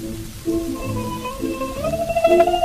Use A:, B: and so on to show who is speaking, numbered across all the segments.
A: Thank you.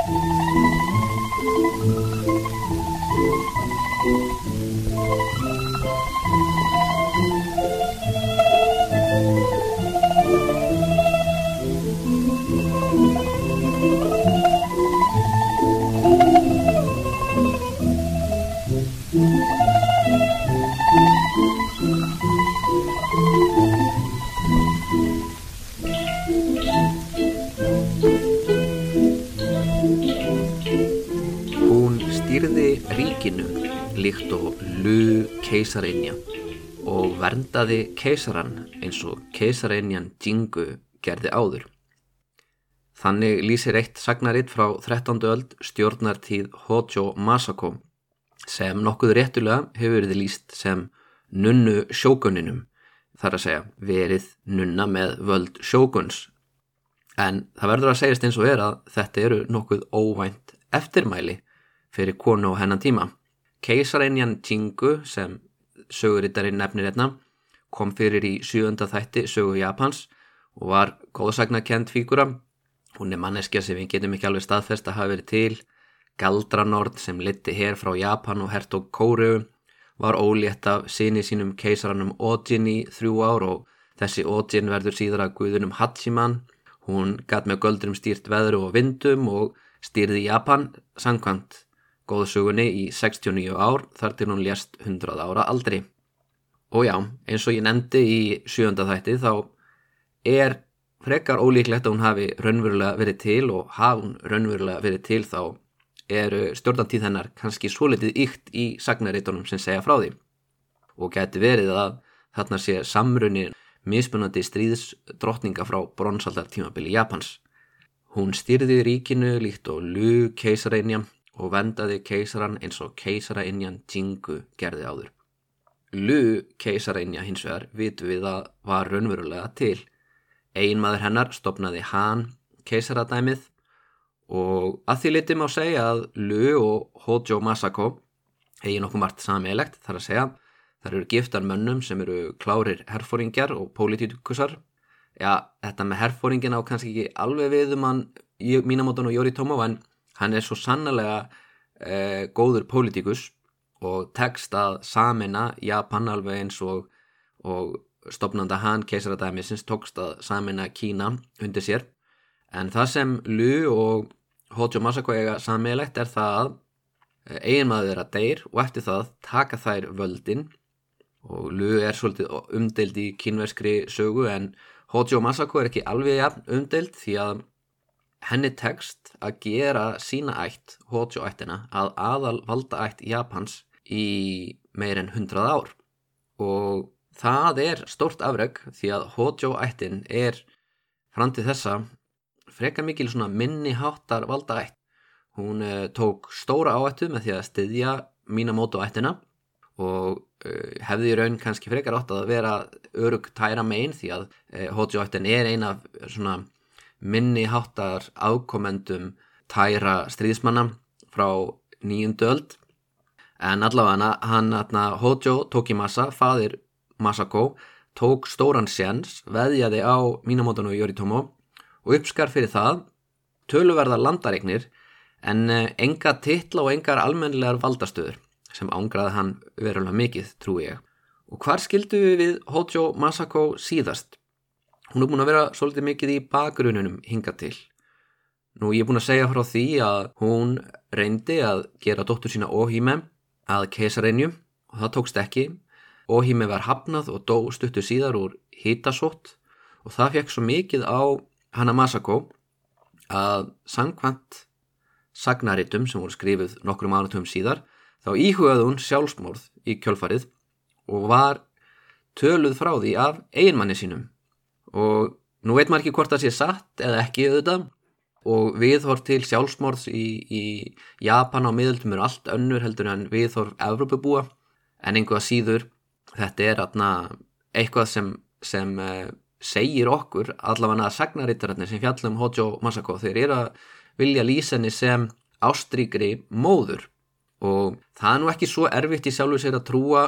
A: Lu keisarinja og verndaði keisaran eins og keisarinjan Jingu gerði áður. Þannig lýsir eitt sagnaritt frá 13. öld stjórnartíð Hojo Masako sem nokkuð réttulega hefur verið lýst sem nunnu sjókuninum, þar að segja verið nunna með völd sjókuns. En það verður að segjast eins og er að þetta eru nokkuð óvænt eftirmæli fyrir konu á hennan tíma. Keisareinjan Jingu sem sögurittarinn nefnir einna kom fyrir í sjöunda þætti sögu Japans og var góðsagnakent fígura. Hún er manneskja sem við getum ekki alveg staðfest að hafa verið til. Galdranord sem liti hér frá Japan og hertog Kóru var ólétt af síni sínum keisaranum Ojin í þrjú ár og þessi Ojin verður síðar að guðunum Hachiman. Hún gatt með göldrum stýrt veðru og vindum og stýrði Japan sangkvæmt góðsugunni í 69 ár þar til hún lést 100 ára aldri. Og já, eins og ég nefndi í sjönda þætti þá er frekar ólíklegt að hún hafi raunverulega verið til og hafa hún raunverulega verið til þá eru stjórnantíð hennar kannski svo litið ykt í sagnarítunum sem segja frá því og geti verið að þarna sé samrunni mismunandi stríðsdrottninga frá bronsaldar tímabili Japans. Hún styrði ríkinu líkt og Lu keisareinja og vendaði keisaran eins og keisarainjan Jingu gerði áður. Lu keisareinja hins vegar vitu við að var raunverulega til. Einmaður hennar stopnaði Han keisaradæmið og að því litum á segja að Lu og Hojo Masako hegi nokkuð margt sameilegt þar að segja þar eru giftar mönnum sem eru klárir herfóringjar og pólitíkusar já, þetta með herfóringin á kannski ekki alveg við um hann Minamoton og Yoritomo en hann er svo sannlega eh, góður pólitíkus og tekst að samina Japan alveg eins og, og stopnanda hann keisaradæmisins tókst að samina Kína undir sér. En það sem Lu og Hojo Masako eiga sammeilegt er það að eiginmaður þeirra deyr og eftir það taka þær völdin. Og Lu er svolítið umdeild í kínverskri sögu en Hojo Masako er ekki alveg umdeild því að henni tekst að gera sína ætt, Hojo ættina, að aðal valda ætt Japans í meir en hundrað ár og það er stórt afreg því að Hojo ættin er fram til þessa frekar mikil svona minni háttar valda ætt. Hún uh, tók stóra áættu með því að styðja Minamoto ættina og uh, hefði í raun kannski frekar átt að vera örug tæra megin því að uh, Hojo ættin er eina svona minni háttar ákomendum tæra stríðismanna frá nýjundu öld en allavega hann, Hojo Tokimasa, fadir Masako tók stóran séns, veðjaði á Minamoto og Yoritomo og uppskar fyrir það töluverðar landaregnir en enga titla og engar almennilegar valdastöður sem ángraði hann verulega mikið, trúi ég. Og hvar skildu við Hojo Masako síðast? Hún er búin að vera svolítið mikið í bakgrununum hinga til. Nú ég er búin að segja frá því að hún reyndi að gera dóttur sína Ohime að keisareinju og það tókst ekki. Ohime var hafnað og dó stuttu síðar úr hitasótt og það fekk svo mikið á Hanna Masako að sangkvæmt sagnaritum sem voru skrifið nokkrum áratum síðar þá íhugaði hún sjálfsmórð í kjölfarið og var töluð frá því af eiginmanni sínum og nú veit maður ekki hvort það sé satt eða ekki auðvitað. Og viðhorf til sjálfsmórðs í, í Japan á miðöldum eru allt önnur heldur en viðhorf Evrópubúa. En einhvað síður þetta er atna, eitthvað sem, sem uh, segir okkur allavega að sagnarittararnir sem fjallum Hojo Masako. Þeir eru að vilja lýsa henni sem ástríkri móður. Og það er nú ekki svo erfitt í sjálfu sér að trúa.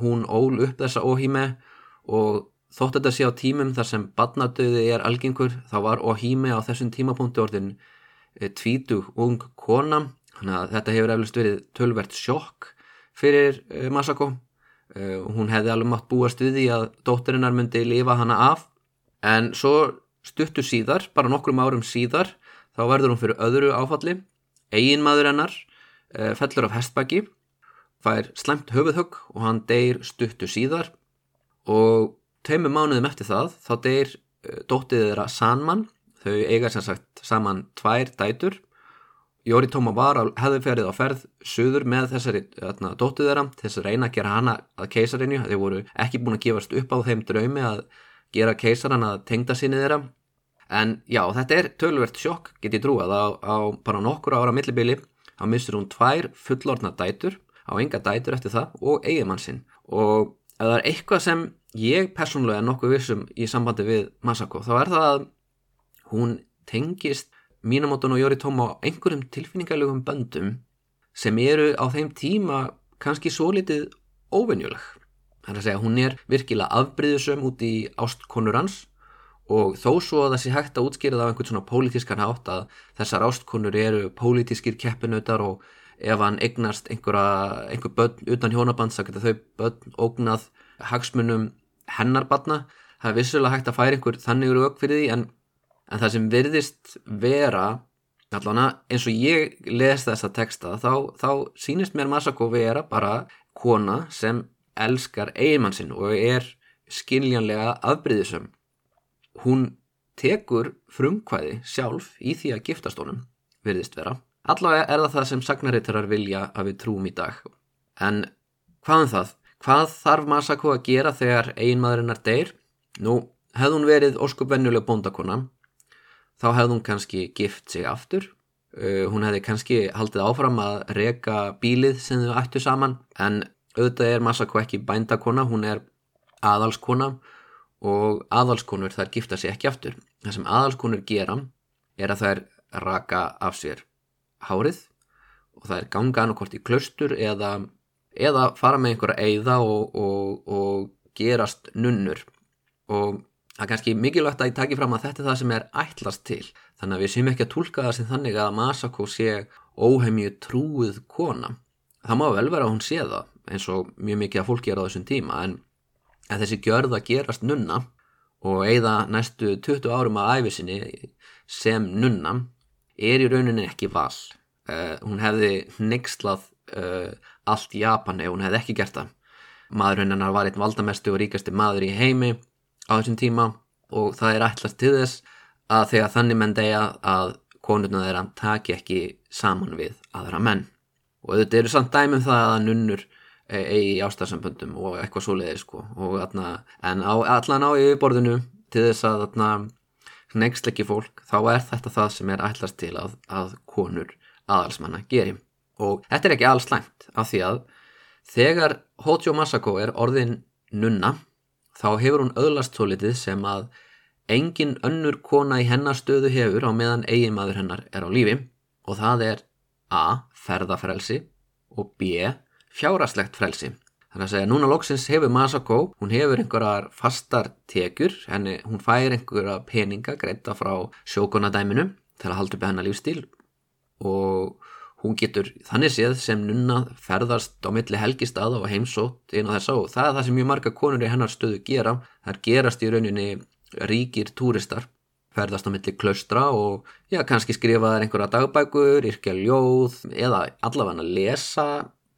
A: Hún ól upp þessa óhíme og þótt þetta sé á tímum þar sem badnadauði er algengur þá var Ohime á þessum tímapunkti orðin e, tvítug ung kona. Þannig að þetta hefur eflust verið tölvert sjokk fyrir e, Masako. E, hún hefði alveg mátt búast við því að dótturinnar myndi lifa hana af. En svo stuttu síðar, bara nokkrum árum síðar þá verður hún fyrir öðru áfalli. Eiginmaður hennar fellur af hestbæki fær slemt höfuðhögg og hann deyr stuttu síðar. Og tveimur mánuðum eftir það þá deyr uh, dóttið þeirra Sanman þau eiga sem sagt saman tvær dætur. Jóri Tóma var að hefði ferið á ferð söður með þessari þarna, dóttið þeirra þess að reyna að gera hana að keisarinju þeir voru ekki búin að gefast upp á þeim draumi að gera keisaran að tengda sinni þeirra. En já þetta er tölvert sjokk get ég trúað. Á, á bara nokkur ára millibili þá mistur hún tvær fullorna dætur. Á enga dætur eftir það og eigimann sinn. Og ef það er eitthvað sem ég persónulega er nokkuð vissum í sambandi við Masako þá er það að hún tengist Minamoton og Yoritomo á einhverjum tilfinningarlegum böndum sem eru á þeim tíma kannski svo litið óvenjuleg. Það er að segja hún er virkilega afbríðusum út í ástkonur hans og þó svo að það sé hægt að útskýra það á einhvern svona pólitískan hátt að þessar ástkonur eru pólitískir keppinautar og ef hann eignast einhver börn utan hjónaband þá getur þau börn ógnað hagsmunum hennar batna það er vissulega hægt að færa einhver þannig rauk fyrir því en, en það sem virðist vera allavega eins og ég les þessa texta þá, þá sínist mér Masako vera bara kona sem elskar eiginmann sinn og er skiljanlega afbríðisum hún tekur frumkvæði sjálf í því að giftast honum virðist vera. Allavega er það það sem sagnarittar vilja að við trúum í dag. En hvað um það Hvað þarf Masako að gera þegar einmaðurinnar deyr? Nú, hefði hún verið óskupvennuleg bóndakona, þá hefði hún kannski gift sig aftur. Uh, hún hefði kannski haldið áfram að reka bílið sem þau ættu saman, en auðvitað er Masako ekki bændakona, hún er aðalskona og aðalskonur þær gifta sig ekki aftur. Það sem aðalskonur gera er að þær raka af sér hárið og er ganga annarkort í klaustur eða eða fara með einhverja eiða og, og, og gerast nunnur. Og það er kannski mikilvægt að ég taki fram að þetta er það sem er ætlast til. Þannig að við séum ekki að tólka það sem þannig að Masako sé óheimju trúið kona. Það má vel vera að hún sé það eins og mjög mikið að fólk gera á þessum tíma en, þessi gjörð að gerast nunna og eigða næstu 20 árum að æfisinni sem nunna er í rauninni ekki val. Uh, hún hefði nextlað uh, allt Japan ef hún hefði ekki gert það. Maðurinn hennar var einn valdamestu og ríkasti maður í heimi á þessum tíma og það er ætlast til þess að þegar þannig menn degja að konurna þeirra taki ekki saman við aðra menn. Og þetta eru samt dæmum það að nunnur e, eigi í ástarsamböndum og eitthvað svo leiði sko. Atna, en á, allan á yfirborðinu til þess að nextleiki fólk þá er þetta það sem er ætlast til að, að konur aðalsmanna gerir og þetta er ekki alls slæmt af því að þegar Hojo Masako er orðin nunna þá hefur hún öðlast svo litið sem að engin önnur kona í hennar stöðu hefur á meðan eiginmaður hennar er á lífi og það er A. ferðafrelsi og B. fjáraslegt frelsi. Þannig að segja, núna loksins hefur Masako, hún hefur einhverjar fastar tekjur, henni, hún fær einhverja peninga greita frá sjókonadæminu til að halda upp hennar lífstíl og Hún getur þannig séð sem nunna ferðast á milli helgistað og heimsótt á þess að það er það sem mjög marga konur í hennar stöðu gera. Það er gerast í rauninni ríkir túristar, ferðast á milli klaustra og já, kannski skrifa þær einhverja dagbækur, yrkja ljóð eða allavega lesa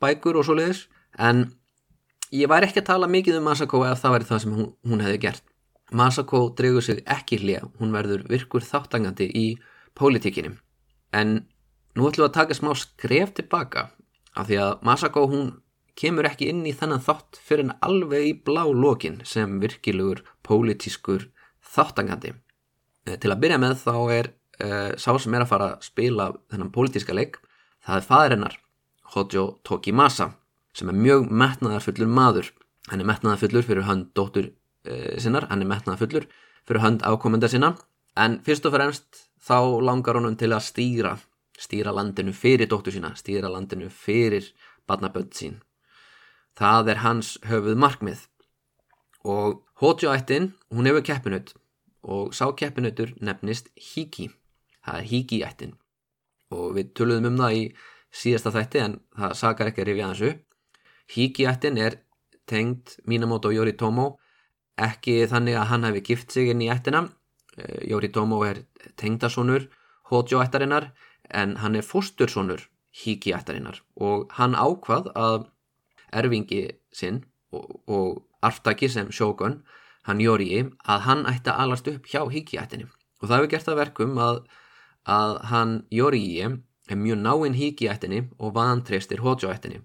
A: bækur og svo leiðis. En ég væri ekki að tala mikið um Masako ef það væri það sem hún, hún hefði gert. Masako dregur sig ekki hlið, hún verður virkur þáttangandi í pólitíkinum. En Nú ætlum við að taka smá skref tilbaka af því að Masako hún kemur ekki inn í þennan þátt fyrir en alveg í blá lokin sem virkilegur pólitískur þáttangandi. Eh, til að byrja með þá er uh, sá sem er að fara að spila þennan pólitíska leik, það er fadur hennar, Hojo Tokimasa, sem er mjög metnaðarfullur maður. Hann er metnaðarfullur fyrir hönd dóttur uh, sinnar, hann er metnaðarfullur fyrir hönd ákomenda sinna, en fyrst og fremst þá langar honum til að stýra stýra landinu fyrir dóttur sína, stýra landinu fyrir barnabönd sín. Það er hans höfuð markmið og Hojo-ættin, hún hefur keppinut og sá keppinutur nefnist Hiki. Það er Hiki-ættin. Og við töluðum um það í síðasta þætti en það sakar ekki að rifja þessu Hiki-ættin er tengd Minamoto Yoritomo. Ekki þannig að hann hefði gift sig inn í ættina. Eh, Yoritomo er tengdasonur Hojo-ættarinnar en hann er fóstursonur Hiki-ættarinnar og hann ákvað að erfingi sinn og, og arftaki sem sjókun, hann Jóri, að hann ætti að alast upp hjá Hiki-ættinni. Og það hefur gert það verkum að, að hann Jóri er mjög náinn Hiki-ættinni og vantreistir Hojo-ættinni.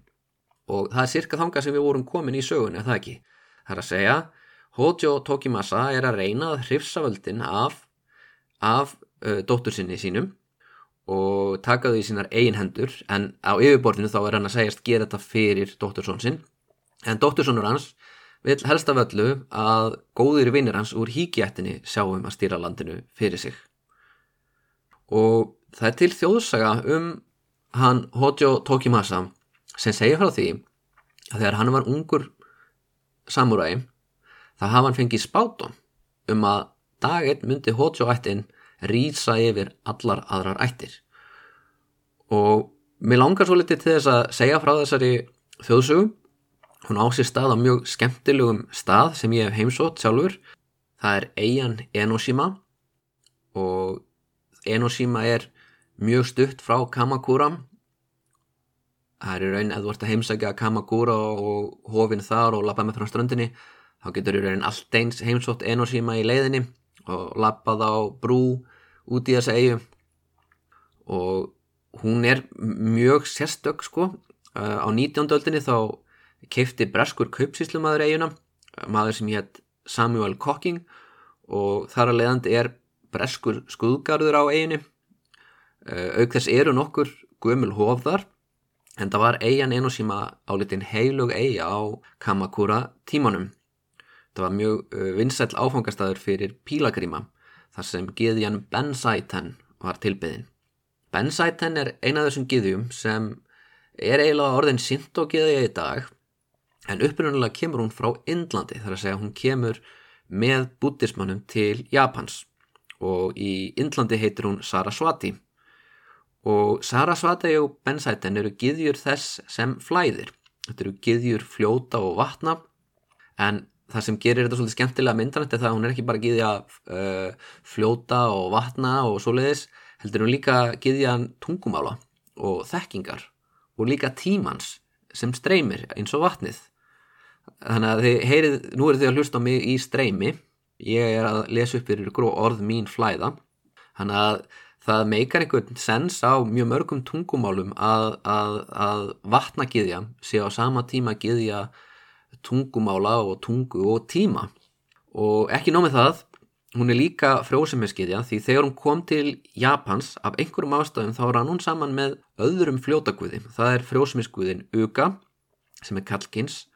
A: Og það er cirka þanga sem við vorum komin í sögun, er það ekki? Það er að segja, Hojo Tokimasa er að reyna að hrifsa völdin af, af uh, dóttur sinni sínum og taka þau í sínar eigin hendur en á yfirborðinu þá er hann að segjast gera þetta fyrir dóttursón sinn en dóttursónur hans vil helst af öllu að góðir vinnir hans úr híkjættinni sjáum að stýra landinu fyrir sig. Og það er til þjóðsaga um hann Hojo Tokimasa sem segir frá því að þegar hann var ungur samuræi þá hafa hann fengið spátum um að daginn myndi Hojo ættin rýsa yfir allar aðrar ættir. Og mér langar svo litið til þess að segja frá þessari þjóðsögum Hún á sér stað á mjög skemmtilegum stað sem ég hef heimsótt sjálfur. Það er eigin Enoshima og Enoshima er mjög stutt frá Kamakura. Það er í raun að þú ert að heimsækja Kamakura og hofinn þar og lappa með frá ströndinni. Þá getur í raun allt eins heimsótt Enoshima í leiðinni og lappað á brú út í þessa eigu. Og hún er mjög sérstök sko. Á 19. öldinni þá keifti breskur kaupsíslumadur eiguna, maður sem hétt Samuel Cocking og þar að leiðandi er breskur skuðgarður á eiginu. Auk þess eru nokkur gömul hofðar en það var eigan einu síma álitin heilug eiga á Kamakura tímanum. Það var mjög eh, vinsæl áfangastæður fyrir pílagríma þar sem giðjan Bensaiten var tilbyðin. Bensaiten er eina af þessum giðjum sem er eiginlega orðin sint og giðja í dag en upprunalega kemur hún frá Indlandi þar að segja hún kemur með buddhismannum til Japans. Og í Indlandi heitir hún Saraswati og Saraswati og Bensaiten eru giðjur þess sem flæðir. Þetta eru giðjur fljóta og vatna en það sem gerir þetta svolítið skemmtilega myndrænt er það að hún er ekki bara giðja uh, fljóta og vatna og svoleiðis heldur hún líka giðjan tungumála og þekkingar og líka tímans sem streymir eins og vatnið. Þannig að þið heyrið, nú eru þið að hlusta á mig í streymi. Ég er að lesa upp fyrir gró orð mín flæða. Þannig að það meikar einhvern sens á mjög mörgum tungumálum að, að, að vatna giðja sé á sama tíma giðja tungumála og tungu og tíma. Og ekki nómið það hún er líka frjósemiskiðja því þegar hún kom til Japans af einhverjum ástæðum þá rann hún saman með öðrum fljótaguði. Það er frjósemiskguðin Uga sem er Kalkins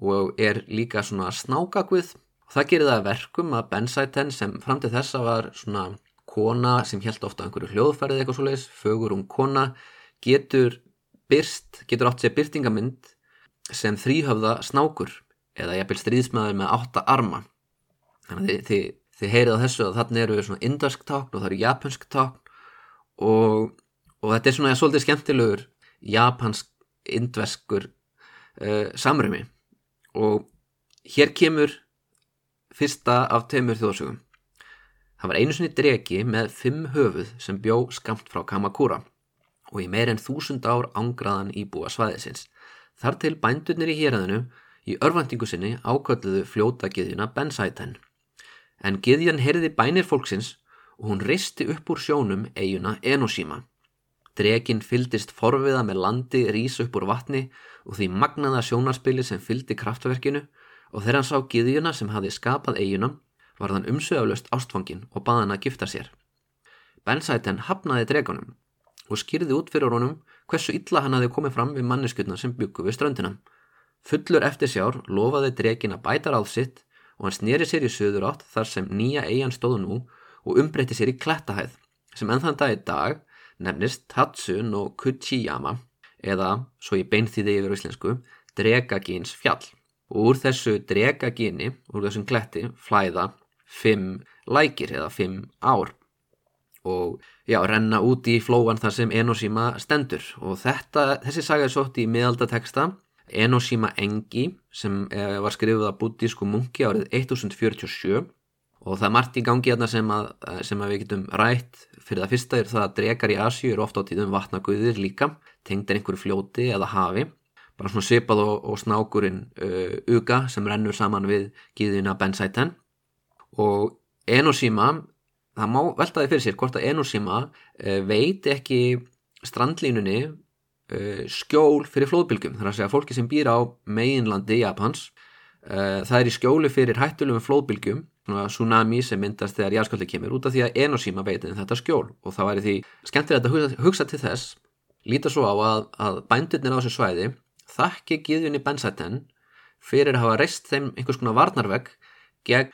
A: og er líka svona snákakvið og það gerir það verkum að Bensaiten sem fram til þessa var svona kona sem held ofta einhverju hljóðfærið eitthvað svo leiðis, fögur um kona getur byrst, getur átt sér byrtingamind sem þrýhöfða snákur eða jæfnvel stríðsmaður með átta arma þannig að þið, þið, heyrið á þessu að þarna eru svona indösk tákn og það eru japansk tákn og, og þetta er svona svolítið skemmtilegur japansk indveskur uh, samrömi og hér kemur fyrsta af tveimur þjóðsögum. Það var einu sinni dregi með fimm höfuð sem bjó skamt frá Kamakura og í meir en þúsund ár ángraðan íbúa svæðisins. Þar til bændurnir í héræðinu í örvendingu sinni ákvölduðu fljóta giðjuna Bensaiten. En giðjan heyrði bænir fólksins og hún risti upp úr sjónum eiguna Enoshima. Dregin fyldist forviða með landi rís upp úr vatni og því magnaða sjónarspili sem fyldi kraftverkinu og þegar hann sá giðjuna sem hafi skapað eiguna var þann umsöðalöst ástfangin og baða hann að gifta sér. Bensæten hafnaði dregunum og skýrði út fyrir honum hversu illa hann hafi komið fram við manneskutna sem byggu við ströndina. Fullur eftir sjár lofaði dregin að bæta ráð sitt og hann snýri sér í söður átt þar sem nýja eigin stóðu nú og umbreytti sér í klettahæð sem ennþann dag í dag nefnist Tatsun og Kuchiyama eða, svo ég beinþýði yfir íslensku, Dregagins fjall. og úr þessu drega gini, úr þessum kletti, flæða fimm lækir eða fimm ár og já, renna út í flóan þar sem Enosima stendur. Og þetta, þessi saga er sótt í miðaldateksta Enosima Engi sem eh, var skrifuð af buddísku munki árið 1047 og það er margt í gangi hérna sem, að, sem að við getum rætt. Fyrir það fyrsta er það að drekar í Asju eru ofta á tíðum vatnaguðir líka tengdir einhverju fljóti eða hafi. Bara svona sipað og, og snákurinn uh, Uga sem rennur saman við gíðina Bensaiten og Enosima það má veltaði fyrir sér hvort að Enosima uh, veit ekki strandlínunni uh, skjól fyrir flóðbylgjum. Þar að segja fólki sem býr á meginlandi Japans uh, það er í skjólu fyrir hættulegum flóðbylgjum tsunami sem myndast þegar jársköldi kemur út af því að Enosima veitin þetta skjól. Og það væri því skemmtilegt að hugsa, hugsa til þess líta svo á að, að bændurnir á þessu svæði þakki giðjunni Bensaten fyrir að hafa reist þeim einhvers konar varnarvegg gegn,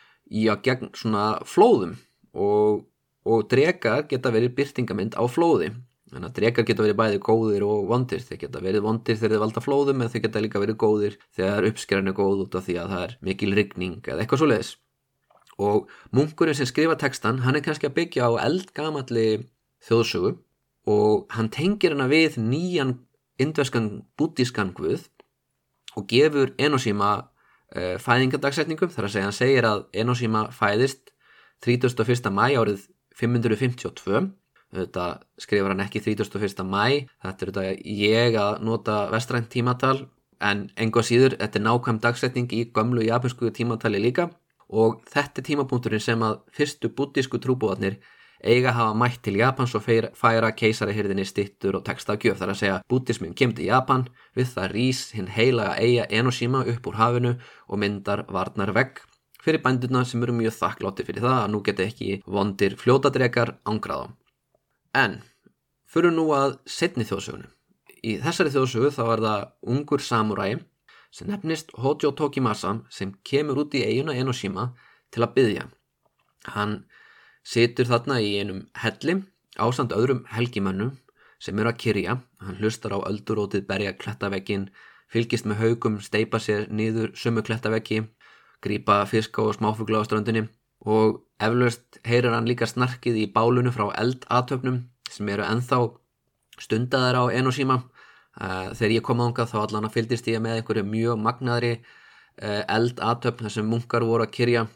A: gegn svona flóðum og, og drekar geta verið byrtingamind á flóði Þannig að drekar geta verið bæði góðir og vondir. Þeir geta verið vondir þegar þeir valda flóðum en þeir geta líka verið góðir þegar uppskerðin er góð út af því að það er mikil rigning eða eitthvað svo leiðis. Og munkurinn sem skrifa textan, hann er kannski að byggja á eldgamalli þjóðsögu og hann tengir hana við nýjan indverskan bútískan guð og gefur Enosima uh, fæðingadagsætningum. Þar að segja hann segir að Enosima fæðist 31. mæ árið 552 þetta skrifur hann ekki 31. mæ þetta er þetta ég að nota vestrænt tímatal en enga síður þetta er nákvæm dagsetning í gömlu japansku tímatali líka og þetta er tímapunkturinn sem að fyrstu buddísku trúbúðarnir eiga hafa mætt til Japans og færa keisarihyrðinni stittur og texta gjöf þar að segja buddhismin kemur til Japan við það rís hinn heilaga eiga Enoshima upp úr hafinu og myndar varnar vegg fyrir bænduna sem eru mjög þakklátti fyrir það að nú geti ekki vondir fljótadrekar ángraða. En, fyrir nú að setni þjóðsögunu. Í þessari þjóðsögu þá er það ungur samuræi sem nefnist Hojo Tokimasa sem kemur út í eiguna Enoshima til að byggja. Hann situr þarna í einum helli ásand öðrum helgimannum sem eru að kyrja. Hann hlustar á öldurótið berja klettavekkin, fylgist með haugum, steipa sér nýður sömu klettavekki, grýpa fiska og smáfugla á strandinni og eflaust heyrir hann líka snarkið í bálunu frá eldatöfnum sem eru enþá stundaðar á Enosíma þegar ég kom ánga þá allan að fyldist ég með einhverju mjög magnaðri uh, eldatöfn þar sem munkar voru að kyrja.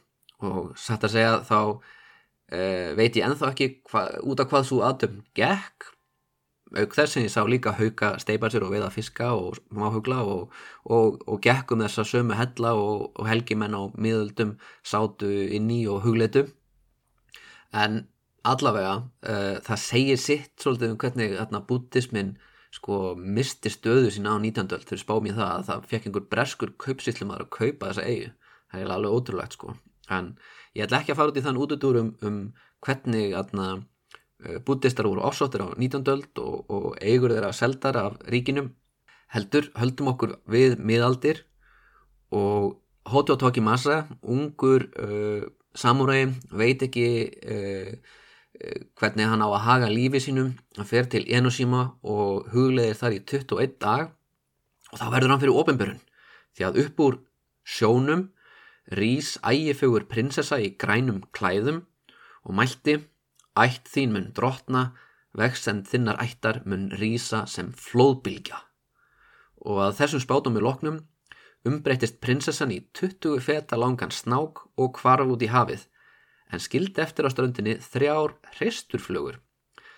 A: Og satt að segja þá uh, veit ég enþá ekki hva, út af hvað svo aðtöfn gekk auk þess sem ég sá líka hauka steipa sér og veiða fiska og máhugla og, og, og gekkum þessa sömu hella og, og helgimenn á miðöldum sátu inn í og hugleitu en allavega uh, það segir sitt svolítið um hvernig þarna bútismin sko misti stöðu sína á 19. öll þau spá mér það að það fekk einhver breskur kaupsýtlumar að kaupa þessa eigu það er alveg ótrúlegt sko. En ég ætla ekki að fara út í þann útudur um, hvernig þarna Eh, búddistar voru ásóttir á 19. öld og, og eigur þeirra seldar af ríkinum heldur, höldum okkur við miðaldir og Hoto Tokimasa, ungur uh, samúræði, veit ekki uh, hvernig hann á að haga lífi sínum, hann fer til Enoshima og hugleðir þar í 21 dag og þá verður hann fyrir ofinbörun því að upp úr sjónum rís ægifögur prinsessa í grænum klæðum og mælti Ætt þín mun drotna, vex en þinnar ættar mun rýsa sem flóðbylgja. Og að þessum spátum við loknum umbreytist prinsessan í 20 feta langan snák og kvarf út í hafið, en skildi eftir á ströndinni þrjár hreisturflögur.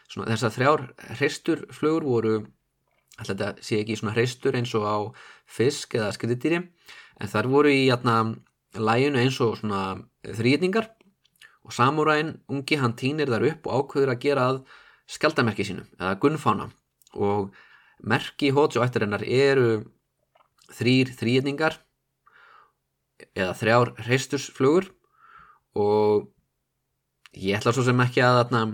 A: Svona, þessar þrjár hreisturflögur voru, alltaf þetta sé ekki svona hreistur eins og á fisk eða skriðdýri, en þar voru í jætna læginu eins og svona þrýtningar og samúræðin ungi hann týnir þar upp og ákveður að gera að skjaldamerki sínum eða gunnfána. Og merki hótsjó ættarinnar eru þrýr þrýðningar eða þrjár hreistusflugur. Og ég ætla svo sem ekki að þarna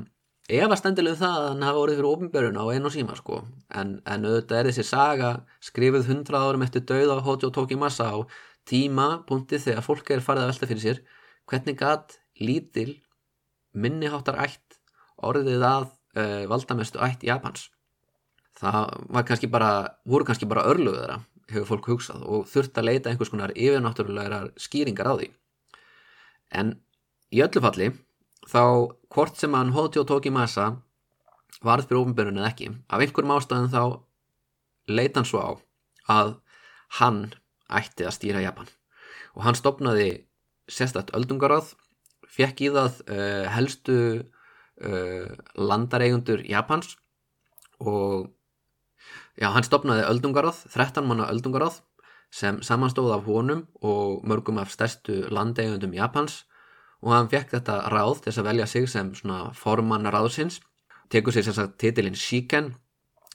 A: efast endilega um það að hann hafa orðið fyrir ofinbörun á einu síma sko. En, en auðvitað er þessi saga skrifið hundrað árum eftir dauða Hojo Tokimasa á tíma punktið þegar fólk er farið að velta fyrir sér hvernig gatt lítil minniháttar ætt orðið að uh, valdamestu ætt Japans það var kannski bara voru kannski bara örluðu þeirra hefur fólk hugsað og þurft að leita einhvers konar yfirnáttúrulegar skýringar á því. En í öllu falli þá hvort sem hann Hojo Tokimasa varð fyrir ofinbjörnun eða ekki, af einhverjum ástæðum þá leita hann svo á að hann ætti að stýra Japan og hann stopnaði sérstætt öldungaráð, fekk í það uh, helstu uh, landareigundur Japans og já, hann stopnaði öldungaráð, 13 manna öldungaráð sem samanstóð af honum og mörgum af stærstu landeigundum Japans og hann fekk þetta ráð þess að velja sig sem svona formann ráðsins. Tekur sér sérstaklega titilinn Shiken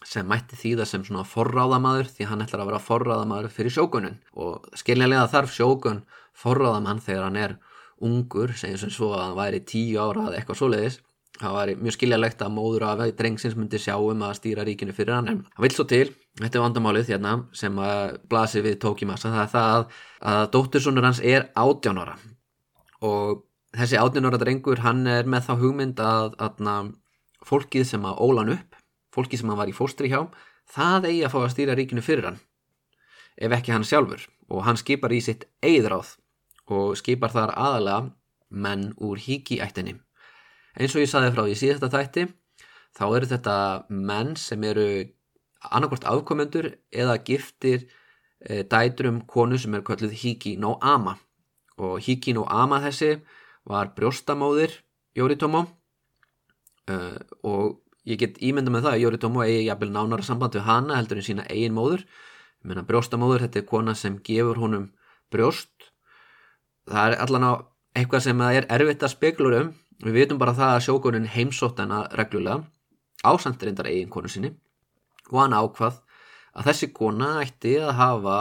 A: sem mætti þýða sem svona forráðamadur því hann ætlar að vera forráðamadur fyrir sjókunin og skiljanlega þarf sjókun forráðamann þegar hann er ungur, segjum sem svo að hann væri tíu ára eða eitthvað svoleiðis það væri mjög skiljanlegt að móður af drengsins myndi sjá um að stýra ríkinu fyrir hann. En hann vil svo til, þetta er vandamálið hérna, sem að blasi við Tókimasa það er það að, að dóttursonur hans er átjánara og þessi átjánara drengur hann er með þá hugmynd að, að fólkið sem að ólan upp fólkið sem hann var í fóstri hjá það eigi að fá að stýra ríkinu fyrir hann ef ekki hann sjálfur. Og hann skipar í sitt eigðráð og skipar þar aðalega menn úr híkiættinni eins og ég saði frá því síðasta þætti þá eru þetta menn sem eru annarkort afkomendur eða giftir e, dæturum konu sem er kallið Hiki no Ama og Hiki no Ama þessi var brjóstamóðir Yoritomo uh, og ég get ímynda með það að Yoritomo eigi jafnvel nánara samband við hana heldur en sína eigin móður. Ég menna brjóstamóður, þetta er kona sem gefur honum brjóst það er allan á eitthvað sem er erfitt að speklur um. Við vitum bara það að sjókunin heimsótt hana reglulega ásamt reyndar eigin konu sinni og hann ákvað að þessi kona ætti að hafa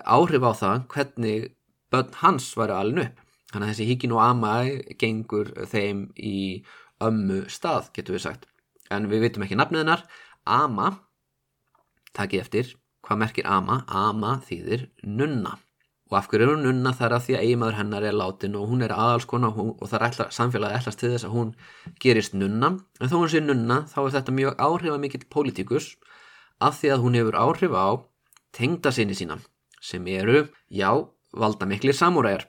A: áhrif á það hvernig börn hans væri alveg upp. Þannig að þessi híkin og ama gengur þeim í ömmu stað getur við sagt. En við vitum ekki nafnið hennar. Ama takkið eftir, hvað merkir Ama? Ama þýðir nunna og af hverju er hún nunna þar að því að eiginmaður hennar er látin og hún er aðalskona og það er ætla, samfélagi ætlast til þess að hún gerist nunna. En þó hún sé nunna þá er þetta mjög áhrifamikill pólitíkus af því að hún hefur áhrif á tengda sinni sína sem eru, já, valda miklir samúræjar.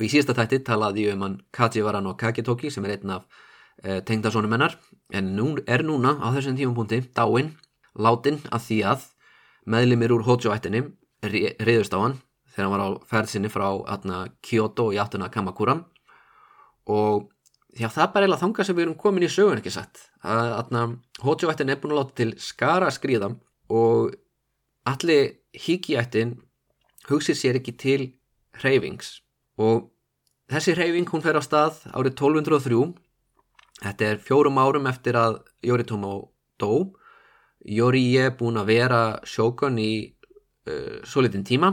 A: Og í síðasta tætti talaði um hann Kajivaran og Kakitoki sem er einn af e, tengdasónum hennar. En nú, er núna á þessum tímapunkti dáinn, látin að því að meðlimir úr Hojo-ættinni reyðust á hann þegar hann var á ferðsynni frá atna, Kyoto í áttuna Kamakura. Og að það bara er að þanga sem við erum komin í sögun ekki satt? Hojo-ættin er búin að láta til skara skrýða og allir híki-ættin hugsið sér ekki til hreyfings. Og þessi hreyfing hún fer á stað árið 1203 Þetta er fjórum árum eftir að Yoritomo dó. Yori er búin að vera sjókun í uh, svo litin tíma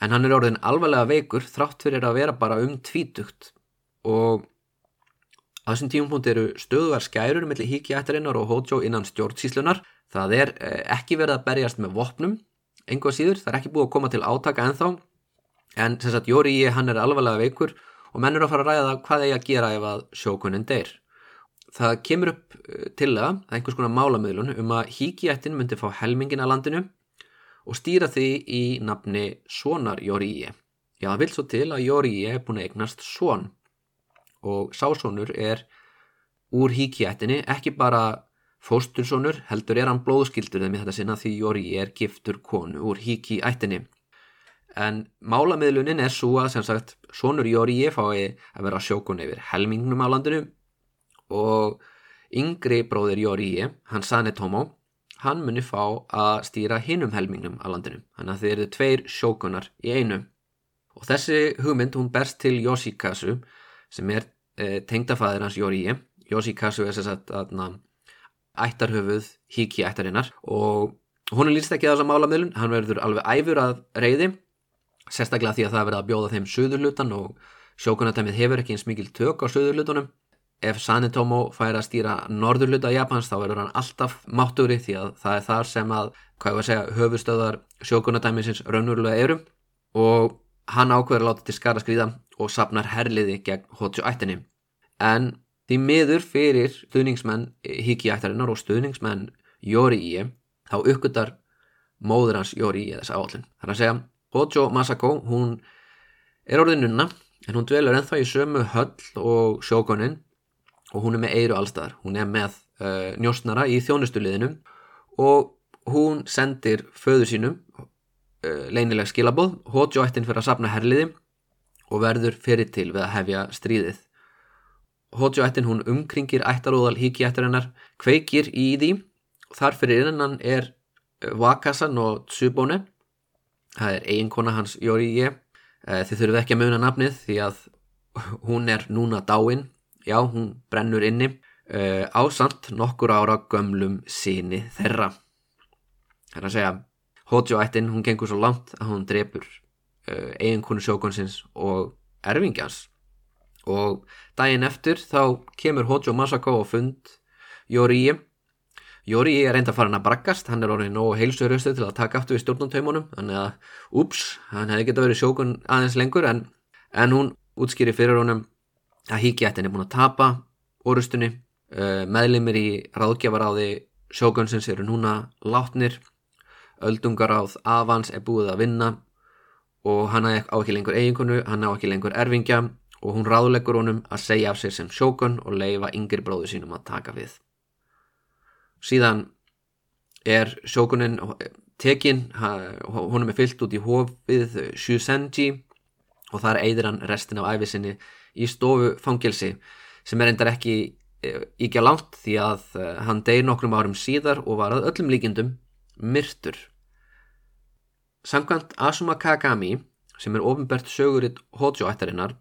A: en hann er orðin alvarlega veikur þrátt fyrir að vera bara um tvítugt og á þessum tímapunkt eru stöðuvar skærur mellir híkjættarinnar og Hojo innan stjórnsíslunar. Það er uh, ekki verið að berjast með vopnum, einhvað síður, það er ekki búið að koma til átaka ennþá en sem sagt Yori hann er alvarlega veikur og menn eru að fara að ræða hvað eigi að gera ef að sjókunin deyr. Það kemur upp eh, til það, það er einhvers konar málamöðlun um að híkjættin myndi fá helmingin að landinu og stýra því í nafni Svonar Jóriíi. Já, það vil svo til að Jóriíi er búin að eignast Svon og sásónur er úr híkjættinni ekki bara fóstursónur, heldur er hann blóðskildur í þetta sinna því Jóriíi er giftur konu úr híkjættinni en málamiðlunin er svo að sem sagt sonur Jóriði fái að vera sjókun yfir helmingnum á landinu. Og yngri bróðir Jóriði, hann Sane Tomo hann muni fá að stýra hinnum helmingnum á landinu. Þannig að þeir eru tveir sjókunar í einu. Og þessi hugmynd hún berst til Yoshikazu sem er e, tengdafæðir hans Jóriði Yoshikazu er sagt aðna ættarhöfuð híki ættarinnar. Og hún er líst ekki að þessa málamiðlun. Hann verður alveg æfur að reyði sérstaklega því að það verið að bjóða þeim söðurlutan og sjókunatæmið hefur ekki eins mikil tök á söðurlutunum ef Sanetomo fær að stýra norðurluta Japans þá verður hann alltaf máttúri því að það er þar sem að hvað ég var að segja, höfustöðar sjókunatæmisins raunverulega eru. Og hann ákveður að láta til skara skrýða og sapnar herliði gegn Hojo ættinni. En því miður fyrir stuðningsmenn Hiki ættarinnar og stuðningsmenn Jóri í þá uppgötar móður hans Jóri í þessa áallin. Það er að segja, Hojo Masako, hún er orðin nunna, en hún dvelur ennþá í sömu höll og sjókonin og hún er með eiru allstaðar. Hún er með uh, njóstnara í þjónustuliðinum og hún sendir föðu sínum uh, leinileg skilaboð. Hojo ættin fyrir að sapna herliði og verður fyrir til við að hefja stríðið. Hojo ættin hún umkringir ættaróðal híki ættar hennar, kveikir í því þar fyrir innan er Wakasan og Tsubone það er eiginkona hans Jóri ég eh, þið þurfum ekki að muna nafnið því að hún er núna dáin já, hún brennur inni uh, ásamt nokkur ára gömlum síni þeirra. Það er að segja Hojo ættin, hún gengur svo langt að hún drefur uh, eiginkonu sjókonsins og erfingjans og daginn eftir þá kemur Hojo Masako og fund Jóri ég Jóri er reynda hann að braggast, hann er orðin nógu heilsuröstu til að taka aftur við stjórnantaumunum, þannig að, ups, hann hefði geta verið sjókun aðeins lengur, en, en hún útskýri fyrir honum að híkjættin er búin að tapa orustunni, uh, meðlimir í ráðgjafaráði sjókunsins eru núna látnir, öldungaráð avans er búið að vinna og hann á ekki lengur eiginkonu, hann á ekki lengur erfingja og hún ráðleggur honum að segja af sér sem sjókun og leifa yngir bróðu sínum að taka við. Síðan er sjókunin tekinn, honum er fyllt út í hófið Shusenji og þar eigður hann restin af æfisinni í stofu fangelsi sem er endar ekki ekki langt því að eh, hann degi nokkrum árum síðar og var að öllum líkindum myrtur. Samkvæmt Asuma Kagami sem er ofinbært söguritt Hojo-ættarinnar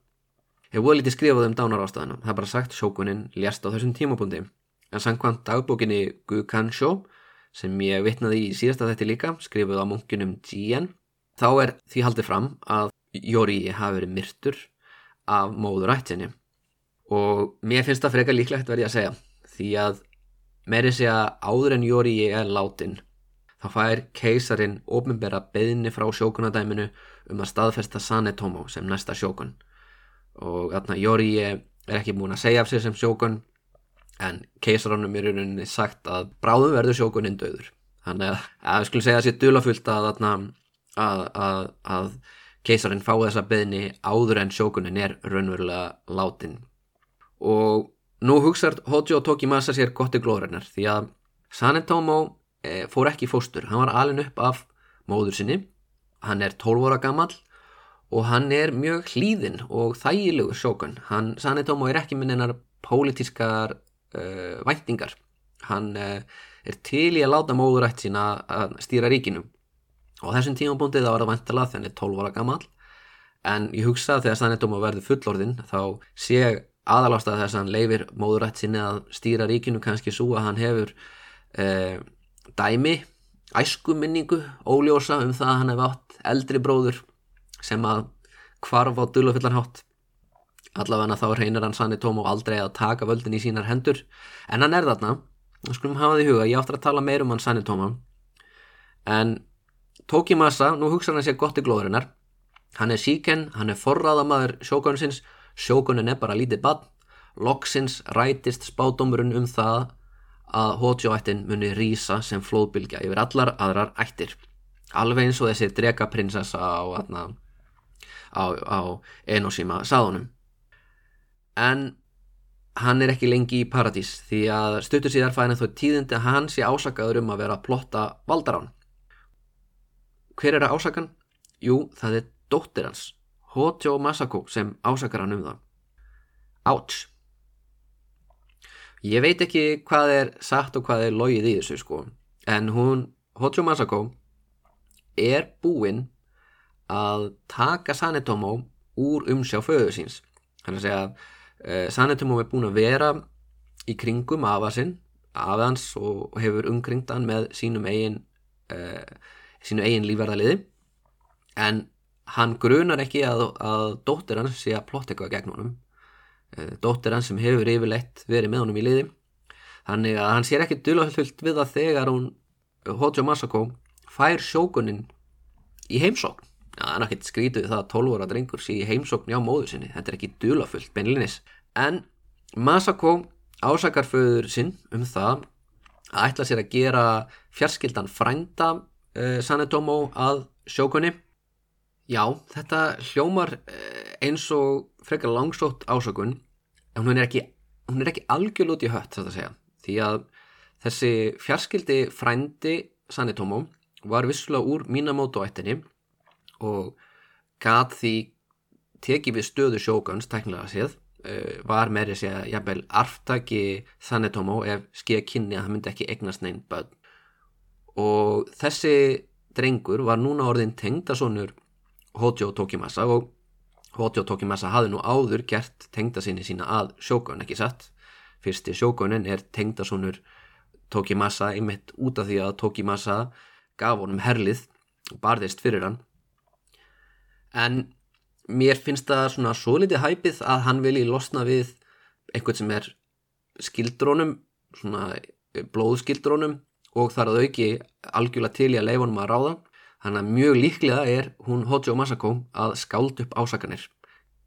A: hefur voru lítið skrifað um dánarástaðina. Það er bara sagt sjókunin lérst á þessum tímapunkti en samkvæmt dagbókinni Gukansho sem ég vitnaði í síðasta þetta líka skrifuð á munkunum Jien þá er því haldið fram að Jóri hafi verið myrtur af móður ættinni og mér finnst það frekar líklegt verið að segja því að meiri segja áður en Jóri er látin þá fær keisarin ofnbæra beðinni frá sjókunadæminu um að staðfesta Sanetomo sem næsta sjókun. Og þarna Jóri er ekki búin að segja af sér sem sjókun en keisarannum er rauninni sagt að bráðum verður sjókuninn döður þannig að, að við skulum segja að það sé dulafullt að, að, að að keisarinn fái þessa beðni áður en sjókuninn er raunverulega látin og nú hugsaður Hojo Tokimasa sér gott í glóðurinnar því að Sanetomo e, fór ekki fóstur, hann var alin upp af móður sinni, hann er 12 ára gammal og hann er mjög hlýðin og þægilegur sjókun, hann Sanetomo er ekki minn einar pólitískar uh, væntingar. Hann uh, er til í að láta móðurætt sína að stýra ríkinu og þessum tímabúndið það var að vantala þenni 12 ára gammal en ég hugsa að þegar Sanetóm að verði fullorðin þá sé aðalásta þess að hann leifir móðurætt sinni að stýra ríkinu kannski svo að hann hefur uh, dæmi æskuminningu óljósa um það að hann hefði átt eldri bróður sem að kvarf á dulafullanhátt allavega þá reynir hann Sanni Tómo aldrei að taka völdin í sínar hendur. En hann er þarna. Skulum hafa því huga, ég áttur að tala meir um hann Sanni Tómo en Tóki Masa, nú hugsa hann sér gott í glóðurinnar hann er síken, hann er forraðamaður sjókunsins sjókunin er bara lítið bann loksins rætist spátumurinn um það að Hojo-ættin muni rýsa sem flóðbylgja yfir allar aðrar ættir. Alveg eins og þessi drekaprinsessa á, á, á Enoshima sáðunum en hann er ekki lengi í paradís því að stuttur síðar fæðin þó tíðindi að hann sé ásakaður um að vera að plotta valdarán. Hver er að ásakan? Jú, það er dóttir hans, Hojo Masako, sem ásakar hann um það. Áts. Ég veit ekki hvað er satt og hvað er logið í þessu sko, en hún, Hojo Masako, er búinn að taka Sanetomo úr umsjá föðu síns. Þannig að segja að Uh, Sanetum er búin að vera í kringum afa sinn, afa hans og, hefur umkringt hann með sínum eigin, uh, sínu eigin lífverðaliði en hann grunar ekki að, að dóttir hans sé að plotta eitthvað gegn honum. Uh, dóttir hans sem hefur yfirleitt verið með honum í liði. Þannig að hann sér ekki dulafullt við að þegar hún, Hojo Masako, fær sjókuninn í heimsókn það er náttúrulega skrítið það að 12 ára drengur sé í heimsókn já móður sinni, þetta er ekki dulafullt beinlinis, en Masako ásakar föður sinn um það að ætla sér að gera fjarskildan frænda uh, Sanetomo að sjókunni. Já, þetta hljómar uh, eins og frekar langsótt ásökun en hún er ekki, hún er ekki algjörl út í hött þetta að segja. Því að þessi fjarskildi frændi Sanetomo var vissulega úr Minamoto ættinni og gat því tekið við stöðu sjókuns teknilega séð uh, var meiri sé að jafnvel arftaki Sanetomo ef skeið kynni að það myndi ekki eignast neinn börn og þessi drengur var núna orðin tengdasonur Hojo Tokimasa og Hojo Tokimasa hafði nú áður gert tengdasinni sína að sjókun ekki satt? Fyrsti sjókunin er tengdasonur Tokimasa einmitt út af því að Tokimasa gaf honum herlið og barðist fyrir hann. En mér finnst það svona svo litið hæpið að hann vilji losna við einhvern sem er skildrónum svona blóðskildrónum og þar að auki algjörlega til í að leifa honum að ráða. Þannig að mjög líklega er hún Hojo Masako að skáld upp ásakanir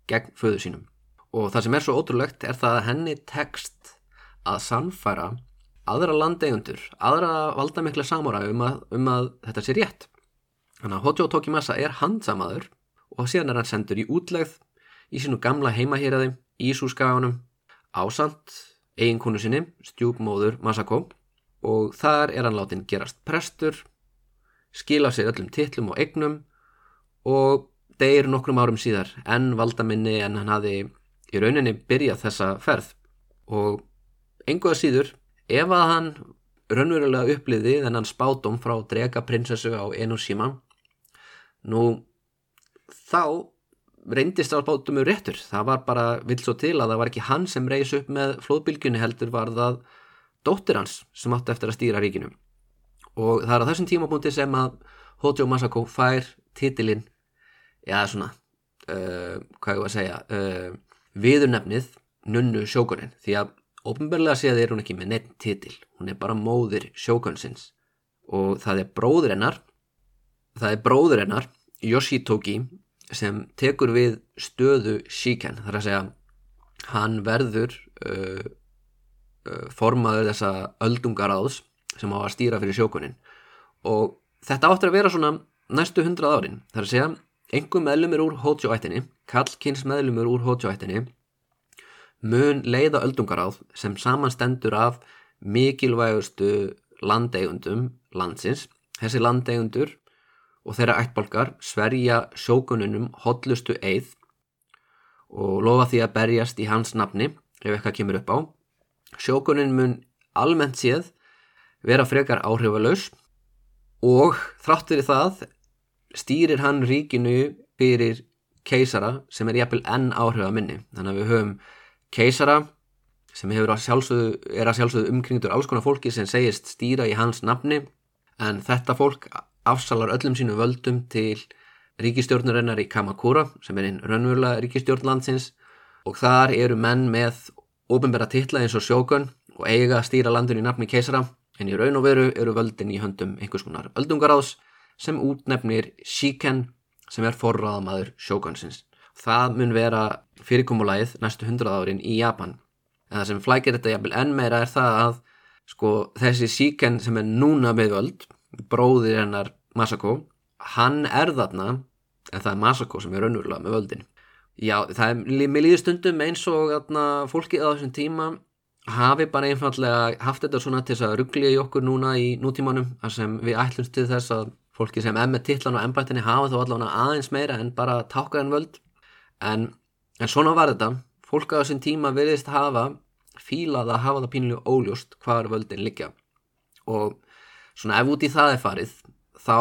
A: gegn föðu sínum. Og það sem er svo ótrúlegt er það að henni tekst að sannfæra aðra landeigundur, aðra valdamikla samúra um um að þetta sé rétt. Þannig að Hojo Tokimasa er handsamaður og síðan er hann sendur í útlegð í sínu gamla heimahýraði í Súskaganum ásand eiginkonu sinni, stjúpmóður Masako og þar er hann látin gerast prestur skila sér öllum titlum og egnum og deyir nokkrum árum síðar en valdaminni en hann hafi í rauninni byrjað þessa ferð. Og einhverja síður ef að hann raunverulega uppliði þennan spátum frá drega prinsessu á Enoshima nú þá reyndist að spátum um réttur. Það var bara vill svo til að það var ekki hann sem reys upp með flóðbylgjunni heldur var það dóttir hans sem átti eftir að stýra ríkinu. Og það er á þessum tímabúndi sem að Hojo Masako fær titilinn já svona uh, hvað ég var að segja uh, viðurnefnið nunnu sjókunin því að ofnbörlega séð er hún ekki með neitt titil. Hún er bara móðir sjókunsins og það er bróður hennar það er bróður hennar Yoshitoki sem tekur við stöðu Shiken. Þar að segja hann verður uh, formaður þessa öldungaráðs sem á að stýra fyrir sjókunin. Og þetta áttur að vera svona næstu hundrað árin. Þar að segja einhver meðlumir úr Hojo-ættinni kallkynns meðlumir úr Hojo-ættinni mun leiða öldungaráð sem samanstendur af mikilvægustu landeigundum landsins. Þessi landeigundur og þeirra ættbólkar sverja sjókununum hotlustu eið og lofa því að berjast í hans nafni ef eitthvað kemur upp á. Sjókunin mun almennt séð vera frekar áhrifalös og þráttur í það stýrir hann ríkinu fyrir keisara sem er jæfnvel enn áhrifa minni. Þannig að við höfum keisara sem að sjálfsögðu, er að sjálfsögðu umkringdur alls konar fólki sem segist stýra í hans nafni en þetta fólk afsalar öllum sínu völdum til ríkistjórnurinnar í Kamakura sem er einn raunverulega ríkistjórnlandsins og þar eru menn með ofinbæra titla eins og sjókun og eiga að stýra landun í nafni keisara en í raun og veru eru völdin í höndum einhvers konar öldungaráðs sem útnefnir Shiken sem er forraðamaður sjókunsins. Það mun vera fyrirkomulæð næstu hundrað árin í Japan. En það sem flækir þetta jafnvel enn meira er það að sko, þessi Shiken sem er núna með völd bróðir hennar Masako hann er þarna en það er Masako sem er raunverulega með völdin já, það er, mér líður stundum eins og atna, fólkið á þessum tíma hafi bara einfallega haft þetta svona til þess að ruggli í okkur núna í nútímanum þar sem við ætlumst til þess að fólki sem með tillan og ennbættinni hafa þá allavega aðeins meira en bara tákaðan völd. En, en svona var þetta. Fólk á þessum tíma veriðist hafa fílað að hafa það pínlega óljóst hvar völdin liggja. Og svona ef út í það er farið þá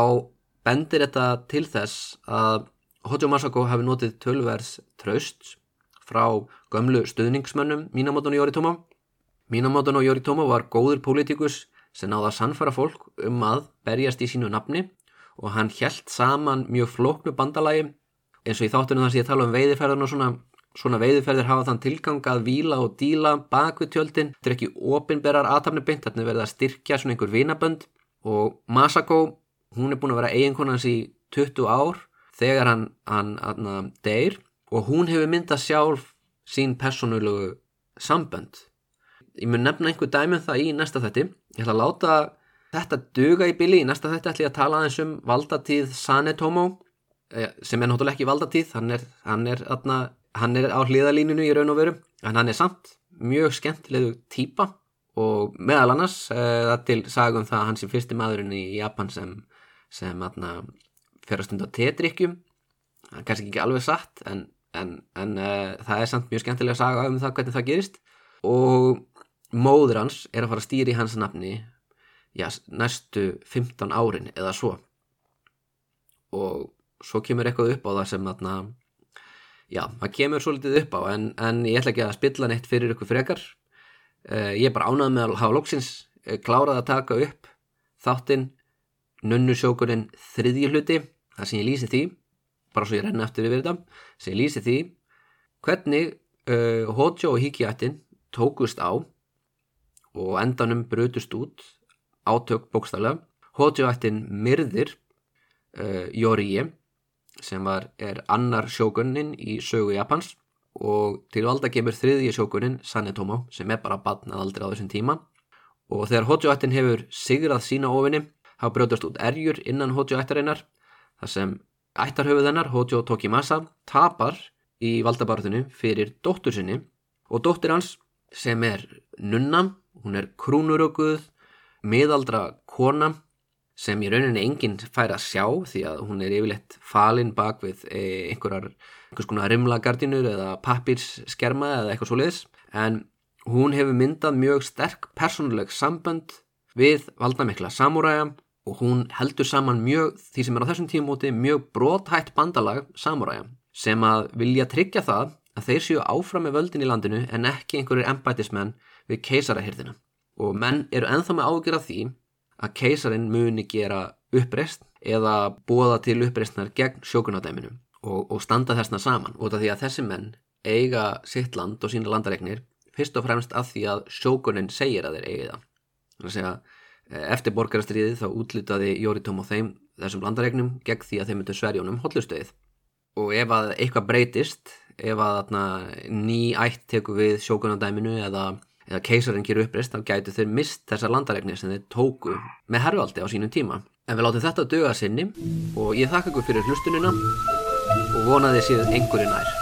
A: bendir þetta til þess að Hojo Masako hafi notið tölvers traust frá gömlu stuðningsmönnum Minamoto no Yoritomo. Minamoto no Yoritomo var góður pólitíkus sem náða að sannfara fólk um að berjast í sínu nafni og hann helt saman mjög flóknu bandalagi eins og í þáttunum þar sem ég tala um veiðiferðan og svona Svona veiðferðir hafa þann tilgang að víla og díla bak við tjöldin. Þetta er ekki opinberar aðtapni beint, þetta er verið að styrkja svona einhver vinabönd og Masako hún er búin að vera eiginkonans í 20 ár þegar hann, hann, hann deyr og hún hefur myndað sjálf sín personulegu sambönd. Ég mun nefna einhver dæmi um það í næsta þetti ég ætla að láta þetta duga í bili, í næsta þetta ætlum ég að tala aðeins um valdatíð Sanetomo eh, sem er náttúrulega ekki valdatíð. Hann er, hann er, hann er á hliðalíninu í raun og veru en hann er samt mjög skemmtilegu týpa og meðal annars það uh, til sagum það hans er fyrsti maðurinn í Japan sem, sem atna, fer að stunda tétrykkjum kannski ekki alveg satt en, en, en uh, það er samt mjög skemmtilega að saga um það hvernig það gerist. Og móður hans er að fara að stýra í hans nafni já, næstu 15 árin eða svo. Og svo kemur eitthvað upp á það sem atna, já, það kemur svolítið upp á en, en ég ætla ekki að spilla neitt fyrir ykkur frekar. Uh, ég er bara ánað með að hafa lóksins uh, klárað að taka upp þáttinn nunnusjókurinn þriðji hluti það sem ég lýsi því bara svo ég renna eftir yfir þetta sem ég lýsi því hvernig uh, Hojo og Hikiættin tókust á og endanum brutust út átök bókstaflega. Hojo-ættin myrðir uh, Yorie sem var, er annar sjókunnin í sögu Japans og til valda kemur þriðji sjókunnin Sanetomo sem er bara badnað aldrei á þessum tíma. Og þegar Hojo-ættin hefur sigrað sína ofinni hafa brjótast út erjur innan Hojo-ættarinnar þar sem ættarhöfuðennar Hojo Tokimasa tapar í valdabarðinu fyrir dóttur sinni og dóttir hans sem er nunna, hún er krúnurökuð miðaldra kona sem í rauninni enginn fær að sjá því að hún er yfirleitt falinn bak við e, einhverjar einhvers konar rimlagardinur eða pappirskerma eða eitthvað svo leiðis en hún hefur myndað mjög sterk persónuleg sambönd við valdamikla samúræja og hún heldur saman mjög því sem er á þessum tímúti mjög bróthætt bandalag samúræja sem að vilja tryggja það að þeir séu áfram með völdin í landinu en ekki einhverjir embætismenn við keisarahyrðina og menn eru enþá með ágjör af því að keisarin muni gera uppreist eða bóða til uppreistnar gegn sjókunadæminu og, og standa þessna saman af því að þessi menn eiga sitt land og sína landaregnir fyrst og fremst af því að sjókunin segir að þeir eigi það. Þannig að eftir borgarastriðið þá útlitaði Jóritóm og þeim þessum landaregnum gegn því að þeim myndu sverjónum hotlustöðið og ef að eitthvað breytist ef að ný ætt teku við sjókunadæminu eða eða keisarinn gerur uppreist þá gætu þeir mist þessar landaregnir sem þeir tóku með herrvaldi á sínum tíma. En við látum þetta döga sinni og ég þakka ykkur fyrir hlustunina og vonaði síðan einhverju nær.